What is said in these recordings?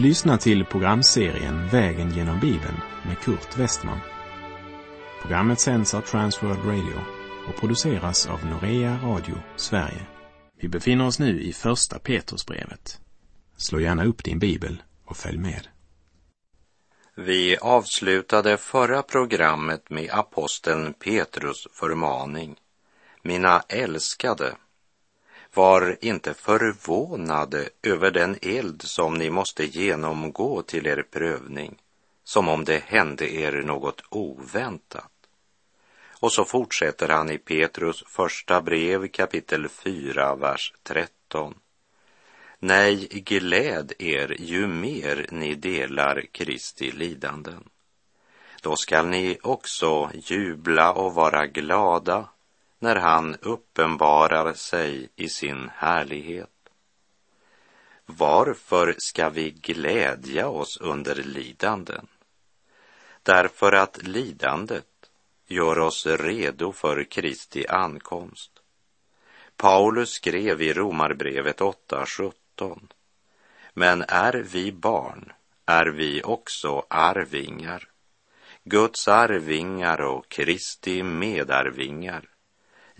Du lyssnar till programserien Vägen genom Bibeln med Kurt Westman. Programmet sänds av Transworld Radio och produceras av Norea Radio Sverige. Vi befinner oss nu i Första Petrusbrevet. Slå gärna upp din bibel och följ med. Vi avslutade förra programmet med aposteln Petrus förmaning. Mina älskade, var inte förvånade över den eld som ni måste genomgå till er prövning, som om det hände er något oväntat. Och så fortsätter han i Petrus första brev kapitel 4, vers 13. Nej, gläd er ju mer ni delar Kristi lidanden. Då skall ni också jubla och vara glada när han uppenbarar sig i sin härlighet. Varför ska vi glädja oss under lidanden? Därför att lidandet gör oss redo för Kristi ankomst. Paulus skrev i Romarbrevet 8.17. Men är vi barn är vi också arvingar, Guds arvingar och Kristi medarvingar,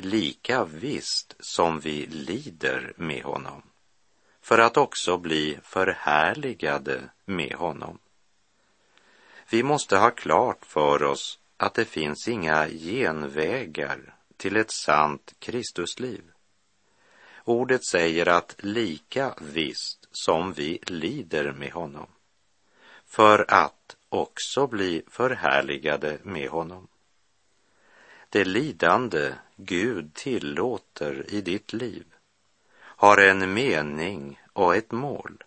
lika visst som vi lider med honom, för att också bli förhärligade med honom. Vi måste ha klart för oss att det finns inga genvägar till ett sant Kristusliv. Ordet säger att lika visst som vi lider med honom, för att också bli förhärligade med honom. Det lidande Gud tillåter i ditt liv har en mening och ett mål.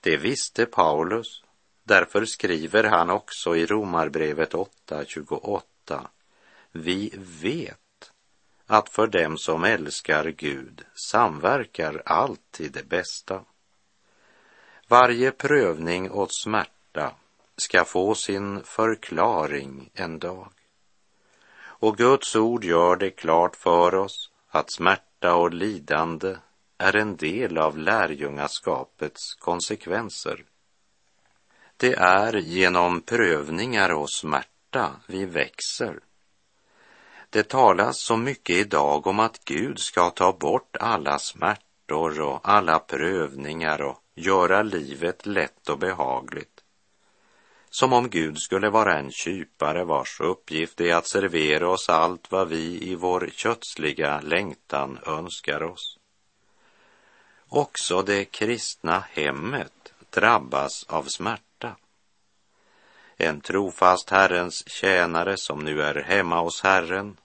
Det visste Paulus, därför skriver han också i Romarbrevet 8.28. Vi vet att för dem som älskar Gud samverkar alltid det bästa. Varje prövning och smärta ska få sin förklaring en dag. Och Guds ord gör det klart för oss att smärta och lidande är en del av lärjungaskapets konsekvenser. Det är genom prövningar och smärta vi växer. Det talas så mycket idag om att Gud ska ta bort alla smärtor och alla prövningar och göra livet lätt och behagligt som om Gud skulle vara en kypare vars uppgift är att servera oss allt vad vi i vår kötsliga längtan önskar oss. Också det kristna hemmet drabbas av smärta. En trofast Herrens tjänare som nu är hemma hos Herren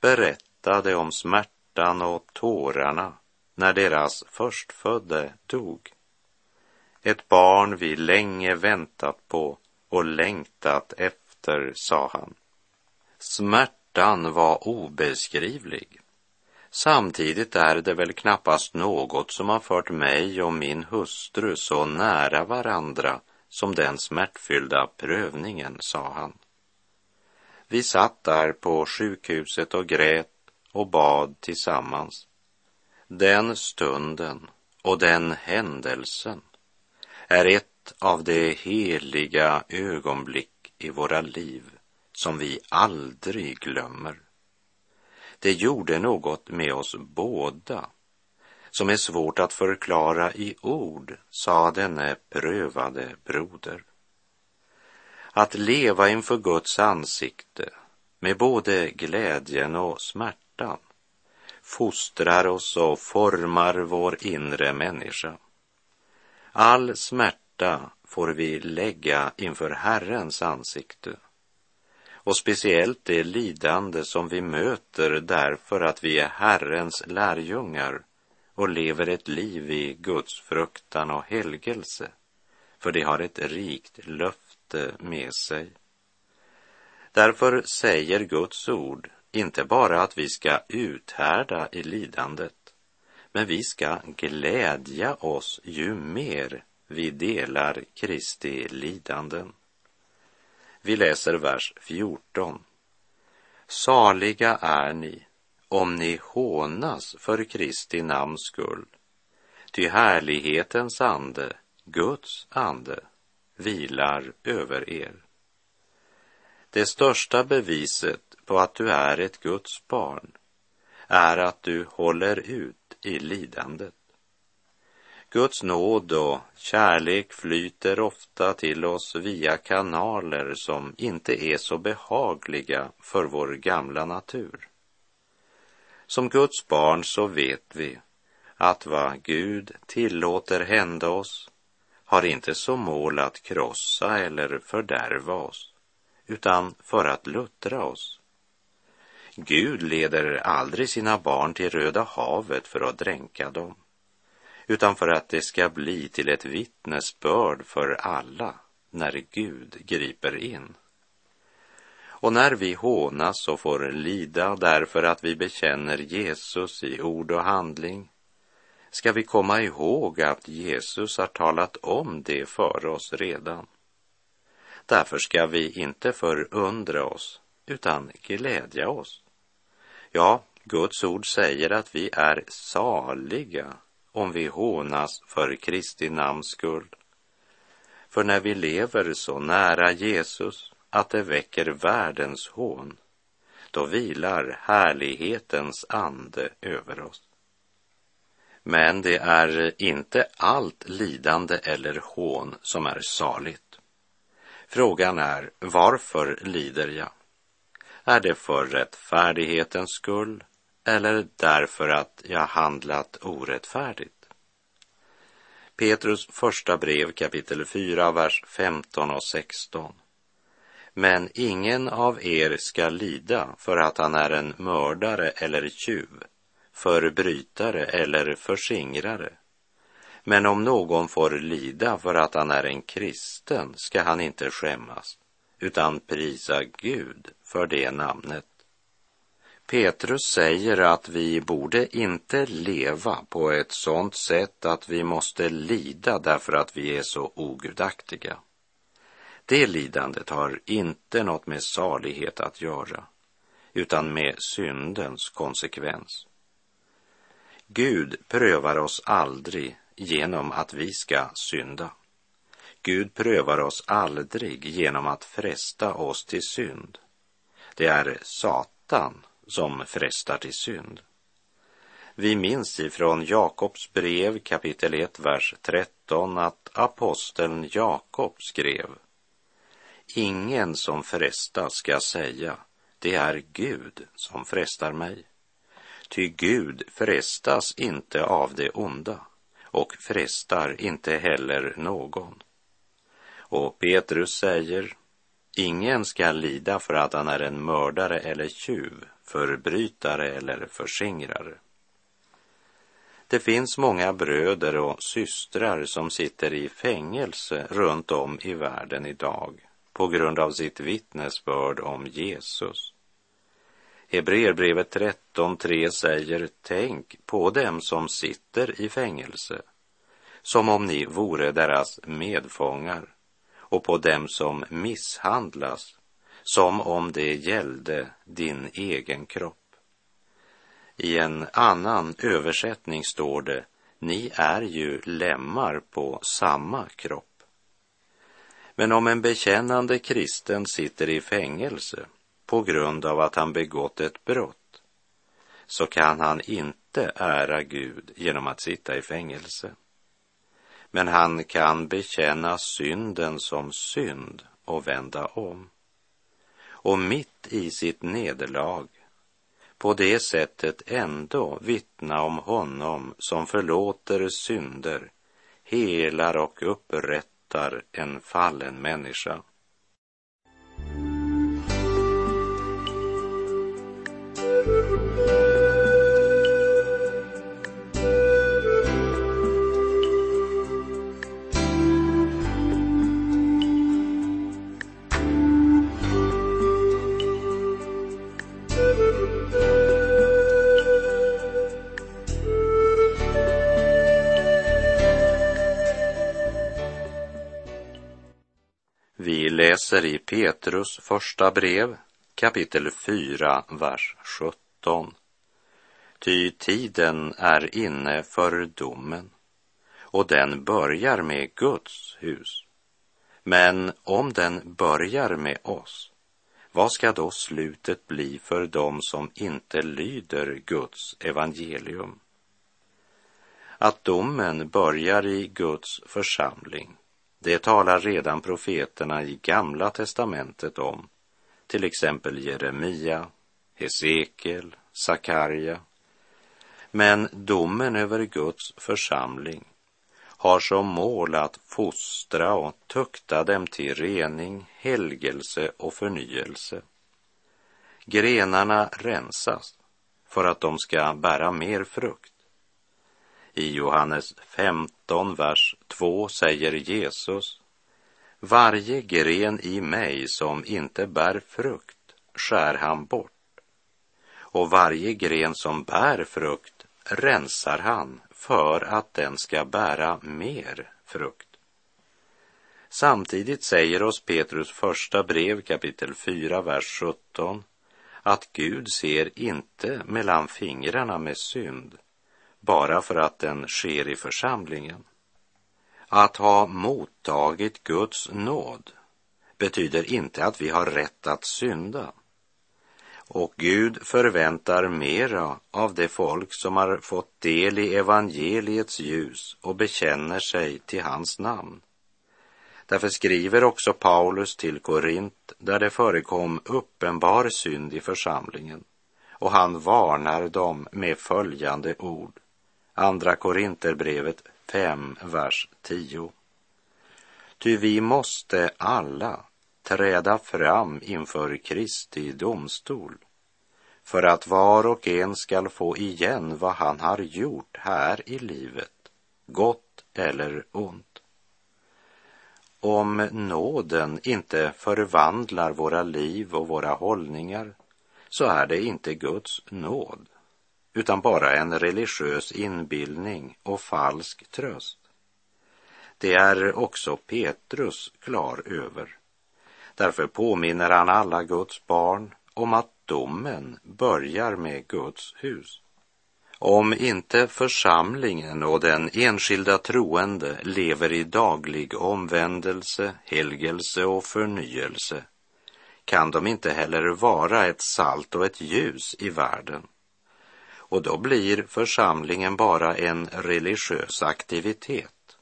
berättade om smärtan och tårarna när deras förstfödde dog. Ett barn vi länge väntat på och längtat efter, sa han. Smärtan var obeskrivlig. Samtidigt är det väl knappast något som har fört mig och min hustru så nära varandra som den smärtfyllda prövningen, sa han. Vi satt där på sjukhuset och grät och bad tillsammans. Den stunden och den händelsen är ett av de heliga ögonblick i våra liv som vi aldrig glömmer. Det gjorde något med oss båda som är svårt att förklara i ord, sa denne prövade broder. Att leva inför Guds ansikte med både glädjen och smärtan fostrar oss och formar vår inre människa. All smärta hjärta får vi lägga inför Herrens ansikte. Och speciellt det lidande som vi möter därför att vi är Herrens lärjungar och lever ett liv i Guds fruktan och helgelse, för det har ett rikt löfte med sig. Därför säger Guds ord inte bara att vi ska uthärda i lidandet, men vi ska glädja oss ju mer vi delar Kristi lidanden. Vi läser vers 14. Saliga är ni om ni hånas för Kristi namns skull, ty härlighetens ande Guds ande, vilar över er. Det största beviset på att du är ett Guds barn är att du håller ut i lidandet. Guds nåd och kärlek flyter ofta till oss via kanaler som inte är så behagliga för vår gamla natur. Som Guds barn så vet vi att vad Gud tillåter hända oss har inte som mål att krossa eller fördärva oss, utan för att luttra oss. Gud leder aldrig sina barn till Röda havet för att dränka dem, utan för att det ska bli till ett vittnesbörd för alla när Gud griper in. Och när vi hånas och får lida därför att vi bekänner Jesus i ord och handling ska vi komma ihåg att Jesus har talat om det för oss redan. Därför ska vi inte förundra oss, utan glädja oss. Ja, Guds ord säger att vi är saliga om vi hånas för Kristi namns skull. För när vi lever så nära Jesus att det väcker världens hån, då vilar härlighetens ande över oss. Men det är inte allt lidande eller hån som är saligt. Frågan är, varför lider jag? Är det för rättfärdighetens skull eller därför att jag handlat orättfärdigt? Petrus första brev kapitel 4, vers 15 och 16. Men ingen av er ska lida för att han är en mördare eller tjuv förbrytare eller förskingrare. Men om någon får lida för att han är en kristen ska han inte skämmas, utan prisa Gud för det namnet. Petrus säger att vi borde inte leva på ett sådant sätt att vi måste lida därför att vi är så ogudaktiga. Det lidandet har inte något med salighet att göra, utan med syndens konsekvens. Gud prövar oss aldrig genom att vi ska synda. Gud prövar oss aldrig genom att fresta oss till synd. Det är Satan som frestar till synd. Vi minns ifrån Jakobs brev kapitel 1, vers 13 att aposteln Jakob skrev Ingen som frestas ska säga, det är Gud som frestar mig. Ty Gud frestas inte av det onda och frestar inte heller någon. Och Petrus säger, ingen ska lida för att han är en mördare eller tjuv, förbrytare eller förskingrare. Det finns många bröder och systrar som sitter i fängelse runt om i världen idag på grund av sitt vittnesbörd om Jesus. Hebreerbrevet 13.3 säger Tänk på dem som sitter i fängelse som om ni vore deras medfångar och på dem som misshandlas som om det gällde din egen kropp. I en annan översättning står det Ni är ju lemmar på samma kropp. Men om en bekännande kristen sitter i fängelse på grund av att han begått ett brott så kan han inte ära Gud genom att sitta i fängelse. Men han kan bekänna synden som synd och vända om. Och mitt i sitt nederlag på det sättet ändå vittna om honom som förlåter synder, helar och upprättar en fallen människa. Läser i Petrus första brev kapitel 4, vers 17. Ty tiden är inne för domen och den börjar med Guds hus. Men om den börjar med oss, vad ska då slutet bli för dem som inte lyder Guds evangelium? Att domen börjar i Guds församling, det talar redan profeterna i Gamla testamentet om, till exempel Jeremia, Hesekiel, Sakarja. Men domen över Guds församling har som mål att fostra och tukta dem till rening, helgelse och förnyelse. Grenarna rensas för att de ska bära mer frukt. I Johannes 15, vers 2 säger Jesus Varje gren i mig som inte bär frukt skär han bort och varje gren som bär frukt rensar han för att den ska bära mer frukt. Samtidigt säger oss Petrus första brev kapitel 4, vers 17 att Gud ser inte mellan fingrarna med synd bara för att den sker i församlingen. Att ha mottagit Guds nåd betyder inte att vi har rätt att synda. Och Gud förväntar mera av det folk som har fått del i evangeliets ljus och bekänner sig till hans namn. Därför skriver också Paulus till Korint, där det förekom uppenbar synd i församlingen, och han varnar dem med följande ord. Andra Korinterbrevet 5, vers 10. Ty vi måste alla träda fram inför Kristi domstol för att var och en skall få igen vad han har gjort här i livet, gott eller ont. Om nåden inte förvandlar våra liv och våra hållningar så är det inte Guds nåd utan bara en religiös inbildning och falsk tröst. Det är också Petrus klar över. Därför påminner han alla Guds barn om att domen börjar med Guds hus. Om inte församlingen och den enskilda troende lever i daglig omvändelse, helgelse och förnyelse kan de inte heller vara ett salt och ett ljus i världen. Och då blir församlingen bara en religiös aktivitet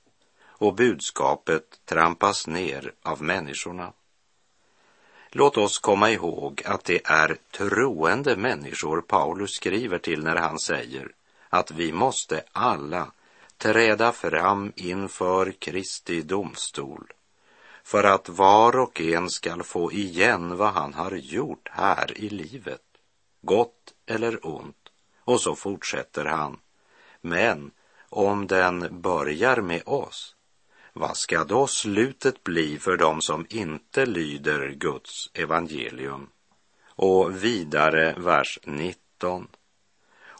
och budskapet trampas ner av människorna. Låt oss komma ihåg att det är troende människor Paulus skriver till när han säger att vi måste alla träda fram inför Kristi domstol för att var och en skall få igen vad han har gjort här i livet, gott eller ont. Och så fortsätter han. Men om den börjar med oss vad ska då slutet bli för dem som inte lyder Guds evangelium? Och vidare vers 19.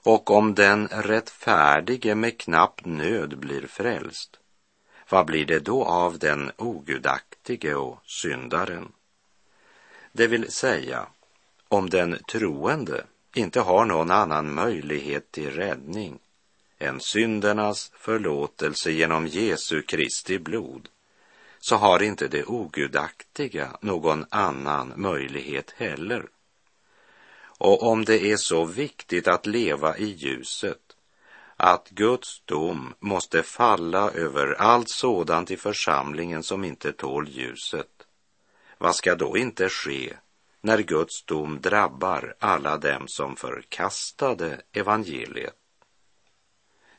Och om den rättfärdige med knapp nöd blir frälst, vad blir det då av den ogudaktige och syndaren? Det vill säga, om den troende inte har någon annan möjlighet till räddning än syndernas förlåtelse genom Jesu Kristi blod, så har inte det ogudaktiga någon annan möjlighet heller. Och om det är så viktigt att leva i ljuset, att Guds dom måste falla över allt sådant i församlingen som inte tål ljuset, vad ska då inte ske när Guds dom drabbar alla dem som förkastade evangeliet?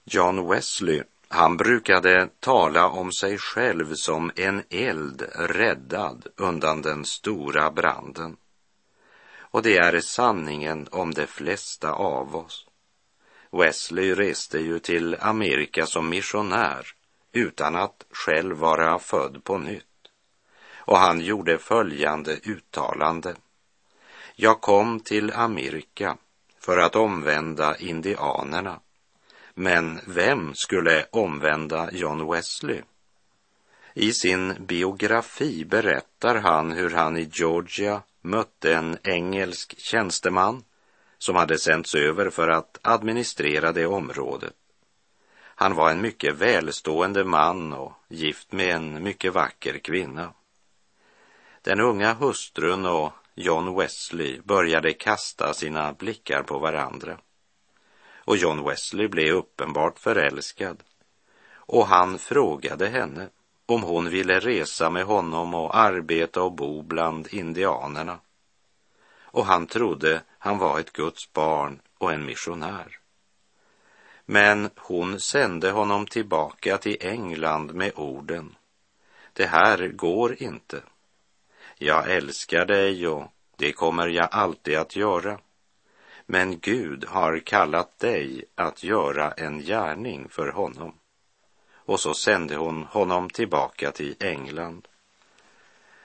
John Wesley, han brukade tala om sig själv som en eld räddad undan den stora branden. Och det är sanningen om de flesta av oss. Wesley reste ju till Amerika som missionär utan att själv vara född på nytt. Och han gjorde följande uttalande. Jag kom till Amerika för att omvända indianerna men vem skulle omvända John Wesley? I sin biografi berättar han hur han i Georgia mötte en engelsk tjänsteman som hade sänts över för att administrera det området. Han var en mycket välstående man och gift med en mycket vacker kvinna. Den unga hustrun och John Wesley började kasta sina blickar på varandra. Och John Wesley blev uppenbart förälskad. Och han frågade henne om hon ville resa med honom och arbeta och bo bland indianerna. Och han trodde han var ett Guds barn och en missionär. Men hon sände honom tillbaka till England med orden. Det här går inte. Jag älskar dig och det kommer jag alltid att göra. Men Gud har kallat dig att göra en gärning för honom. Och så sände hon honom tillbaka till England.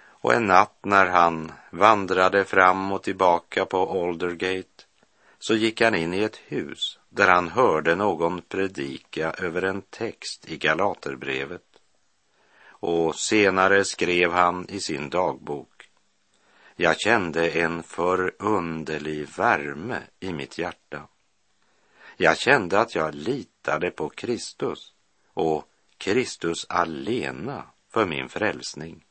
Och en natt när han vandrade fram och tillbaka på Aldergate så gick han in i ett hus där han hörde någon predika över en text i Galaterbrevet. Och senare skrev han i sin dagbok. Jag kände en förunderlig värme i mitt hjärta. Jag kände att jag litade på Kristus och Kristus alena för min frälsning.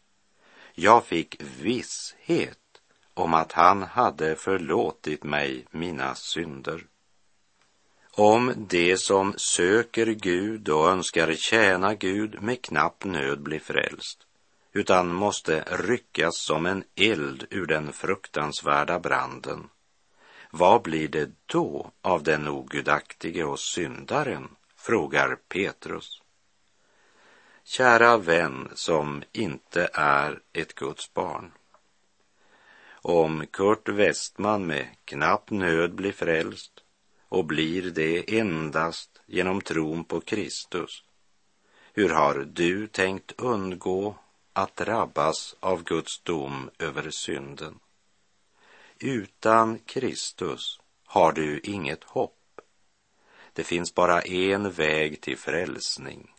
Jag fick visshet om att han hade förlåtit mig mina synder. Om det som söker Gud och önskar tjäna Gud med knapp nöd blir frälst, utan måste ryckas som en eld ur den fruktansvärda branden, vad blir det då av den ogudaktige och syndaren? frågar Petrus. Kära vän som inte är ett Guds barn. Om Kurt Westman med knapp nöd blir frälst och blir det endast genom tron på Kristus, hur har du tänkt undgå att drabbas av Guds dom över synden? Utan Kristus har du inget hopp. Det finns bara en väg till frälsning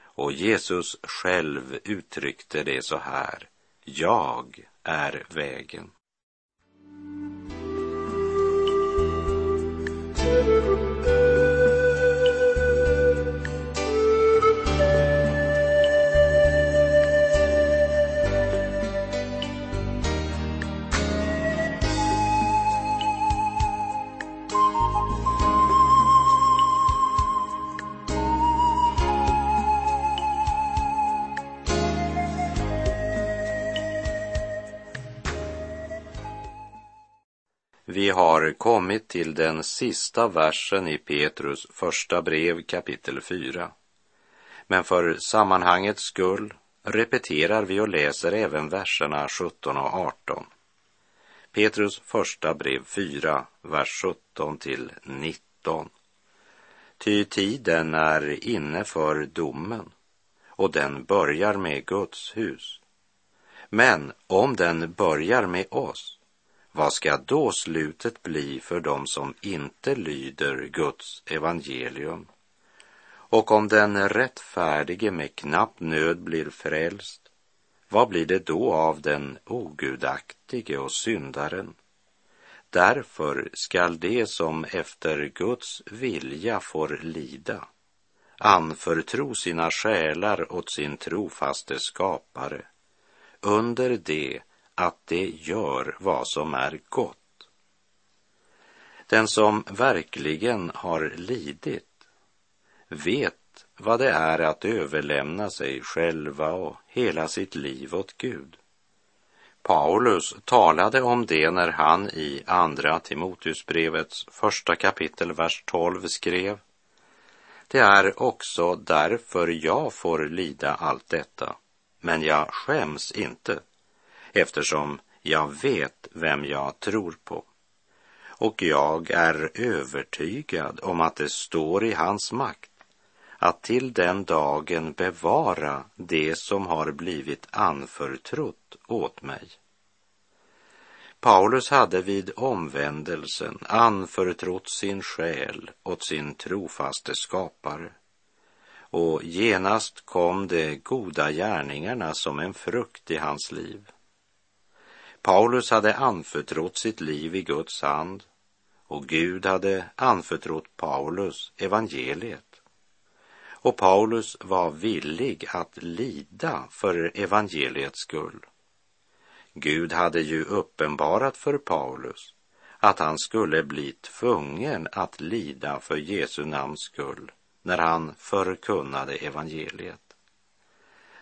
och Jesus själv uttryckte det så här. Jag är vägen. Thank you. Vi har kommit till den sista versen i Petrus första brev kapitel 4. Men för sammanhangets skull repeterar vi och läser även verserna 17 och 18. Petrus första brev 4, vers 17 till 19. Ty tiden är inne för domen och den börjar med Guds hus. Men om den börjar med oss vad ska då slutet bli för dem som inte lyder Guds evangelium? Och om den rättfärdige med knapp nöd blir frälst, vad blir det då av den ogudaktige och syndaren? Därför skall de som efter Guds vilja får lida anförtro sina själar åt sin trofaste skapare under det att det gör vad som är gott. Den som verkligen har lidit vet vad det är att överlämna sig själva och hela sitt liv åt Gud. Paulus talade om det när han i Andra Timoteusbrevets första kapitel, vers 12 skrev Det är också därför jag får lida allt detta, men jag skäms inte eftersom jag vet vem jag tror på. Och jag är övertygad om att det står i hans makt att till den dagen bevara det som har blivit anförtrott åt mig. Paulus hade vid omvändelsen anförtrott sin själ åt sin trofaste skapare och genast kom de goda gärningarna som en frukt i hans liv. Paulus hade anförtrott sitt liv i Guds hand och Gud hade anförtrott Paulus evangeliet. Och Paulus var villig att lida för evangeliets skull. Gud hade ju uppenbarat för Paulus att han skulle bli tvungen att lida för Jesu namns skull när han förkunnade evangeliet.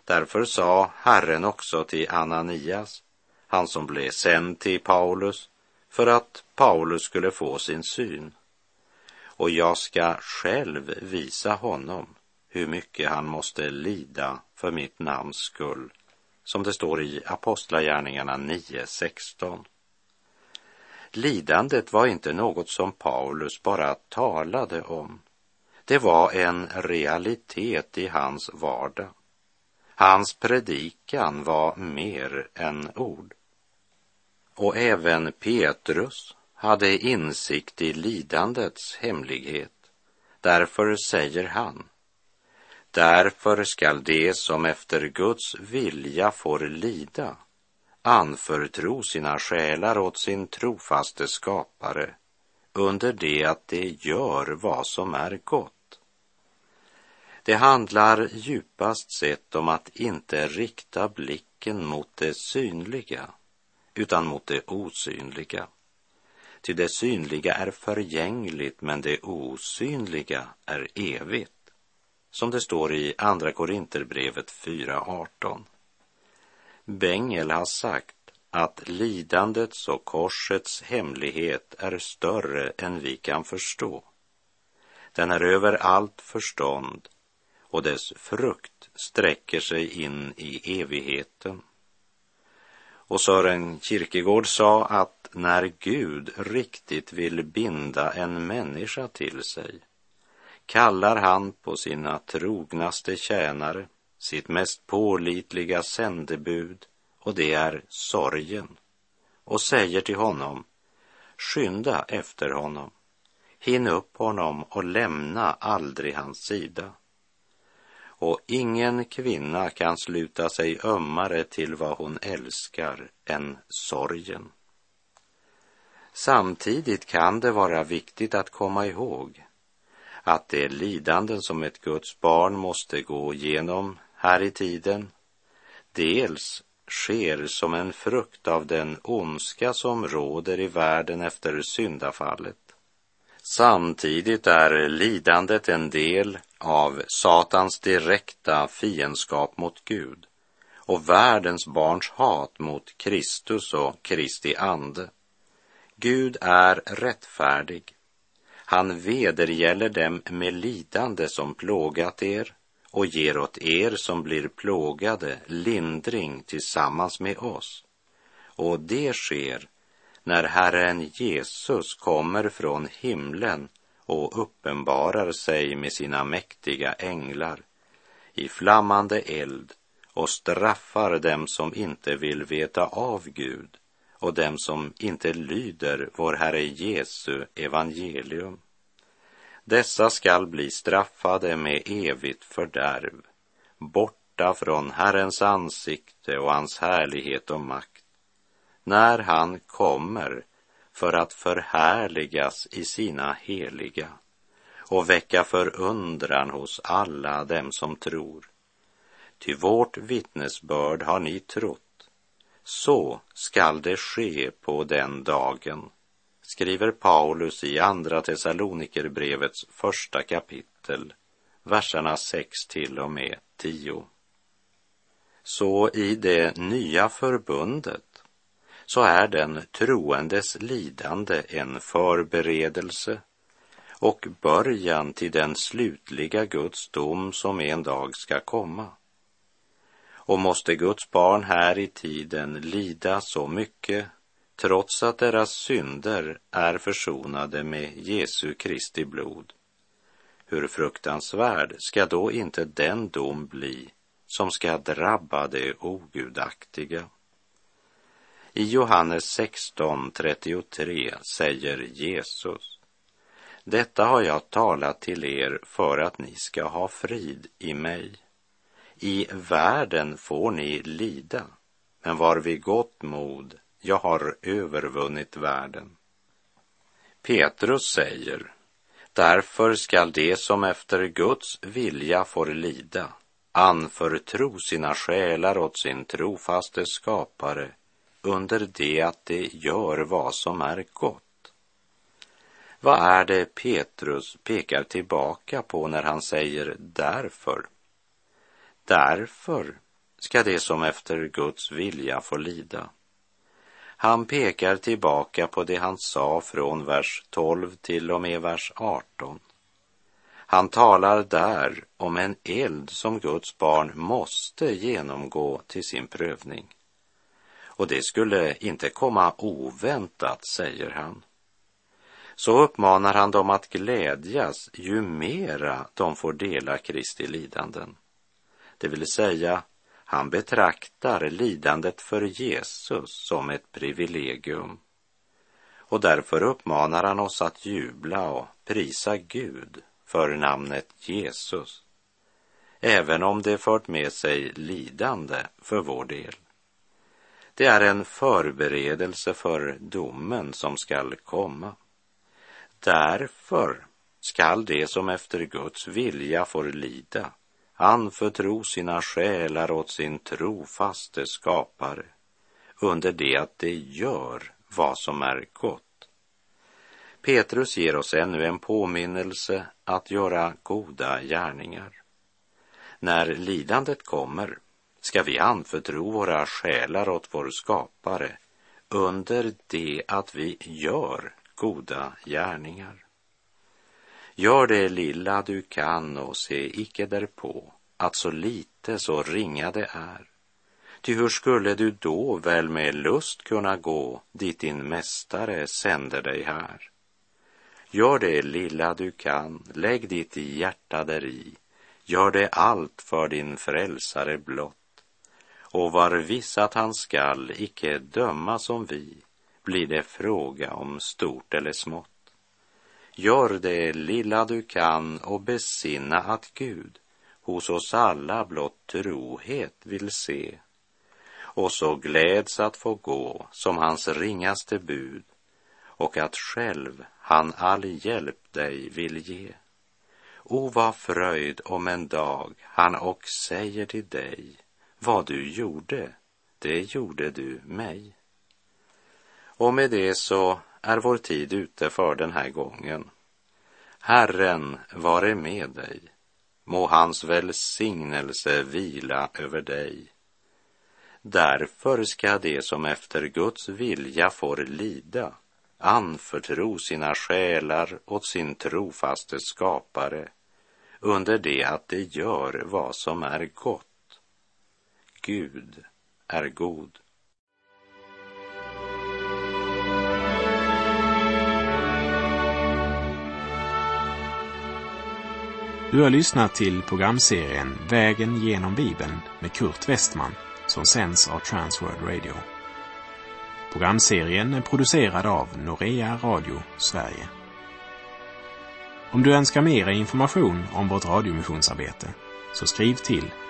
Därför sa Herren också till Ananias, han som blev sänd till Paulus, för att Paulus skulle få sin syn. Och jag ska själv visa honom hur mycket han måste lida för mitt namns skull, som det står i Apostlagärningarna 9.16. Lidandet var inte något som Paulus bara talade om. Det var en realitet i hans vardag. Hans predikan var mer än ord. Och även Petrus hade insikt i lidandets hemlighet. Därför säger han, därför skall de som efter Guds vilja får lida anförtro sina själar åt sin trofaste skapare under det att de gör vad som är gott. Det handlar djupast sett om att inte rikta blicken mot det synliga utan mot det osynliga. Ty det synliga är förgängligt men det osynliga är evigt. Som det står i Andra Korinterbrevet 4.18. Bengel har sagt att lidandets och korsets hemlighet är större än vi kan förstå. Den är över allt förstånd och dess frukt sträcker sig in i evigheten. Och Sören Kierkegaard sa att när Gud riktigt vill binda en människa till sig kallar han på sina trognaste tjänare sitt mest pålitliga sändebud och det är sorgen och säger till honom skynda efter honom hinn upp honom och lämna aldrig hans sida och ingen kvinna kan sluta sig ömmare till vad hon älskar än sorgen. Samtidigt kan det vara viktigt att komma ihåg att det lidanden som ett Guds barn måste gå igenom här i tiden dels sker som en frukt av den ondska som råder i världen efter syndafallet. Samtidigt är lidandet en del av Satans direkta fiendskap mot Gud och världens barns hat mot Kristus och Kristi ande. Gud är rättfärdig. Han vedergäller dem med lidande som plågat er och ger åt er som blir plågade lindring tillsammans med oss. Och det sker när Herren Jesus kommer från himlen och uppenbarar sig med sina mäktiga änglar i flammande eld och straffar dem som inte vill veta av Gud och dem som inte lyder vår Herre Jesu evangelium. Dessa skall bli straffade med evigt fördärv, borta från Herrens ansikte och hans härlighet och makt, när han kommer för att förhärligas i sina heliga och väcka förundran hos alla dem som tror. Ty vårt vittnesbörd har ni trott. Så skall det ske på den dagen, skriver Paulus i Andra Thessalonikerbrevets första kapitel, verserna 6 till och med 10. Så i det nya förbundet så är den troendes lidande en förberedelse och början till den slutliga Guds dom som en dag ska komma. Och måste Guds barn här i tiden lida så mycket trots att deras synder är försonade med Jesu Kristi blod? Hur fruktansvärd ska då inte den dom bli som ska drabba det ogudaktiga? I Johannes 16.33 säger Jesus Detta har jag talat till er för att ni ska ha frid i mig. I världen får ni lida, men var vid gott mod, jag har övervunnit världen. Petrus säger Därför skall de som efter Guds vilja får lida anförtro sina själar åt sin trofaste skapare under det att de gör vad som är gott. Vad är det Petrus pekar tillbaka på när han säger därför? Därför ska det som efter Guds vilja få lida. Han pekar tillbaka på det han sa från vers 12 till och med vers 18. Han talar där om en eld som Guds barn måste genomgå till sin prövning. Och det skulle inte komma oväntat, säger han. Så uppmanar han dem att glädjas ju mera de får dela Kristi lidanden. Det vill säga, han betraktar lidandet för Jesus som ett privilegium. Och därför uppmanar han oss att jubla och prisa Gud för namnet Jesus, även om det fört med sig lidande för vår del. Det är en förberedelse för domen som skall komma. Därför skall det som efter Guds vilja får lida anförtro sina själar åt sin trofaste skapare under det att de gör vad som är gott. Petrus ger oss ännu en påminnelse att göra goda gärningar. När lidandet kommer ska vi anförtro våra själar åt vår skapare under det att vi gör goda gärningar. Gör det lilla du kan och se icke därpå att så lite, så ringa det är. Ty hur skulle du då väl med lust kunna gå dit din mästare sänder dig här? Gör det lilla du kan, lägg ditt hjärta däri, gör det allt för din frälsare blott. Och var viss att han skall icke döma som vi, blir det fråga om stort eller smått. Gör det lilla du kan och besinna att Gud hos oss alla blott trohet vill se och så gläds att få gå som hans ringaste bud och att själv han all hjälp dig vill ge. O, vad fröjd om en dag han och säger till dig, vad du gjorde, det gjorde du mig. Och med det så är vår tid ute för den här gången. Herren vare med dig. Må hans välsignelse vila över dig. Därför ska de som efter Guds vilja får lida anförtro sina själar åt sin trofaste skapare under det att de gör vad som är gott. Gud är god. Du har lyssnat till programserien Vägen genom Bibeln med Kurt Westman som sänds av Transworld Radio. Programserien är producerad av Norea Radio Sverige. Om du önskar mer information om vårt radiomissionsarbete så skriv till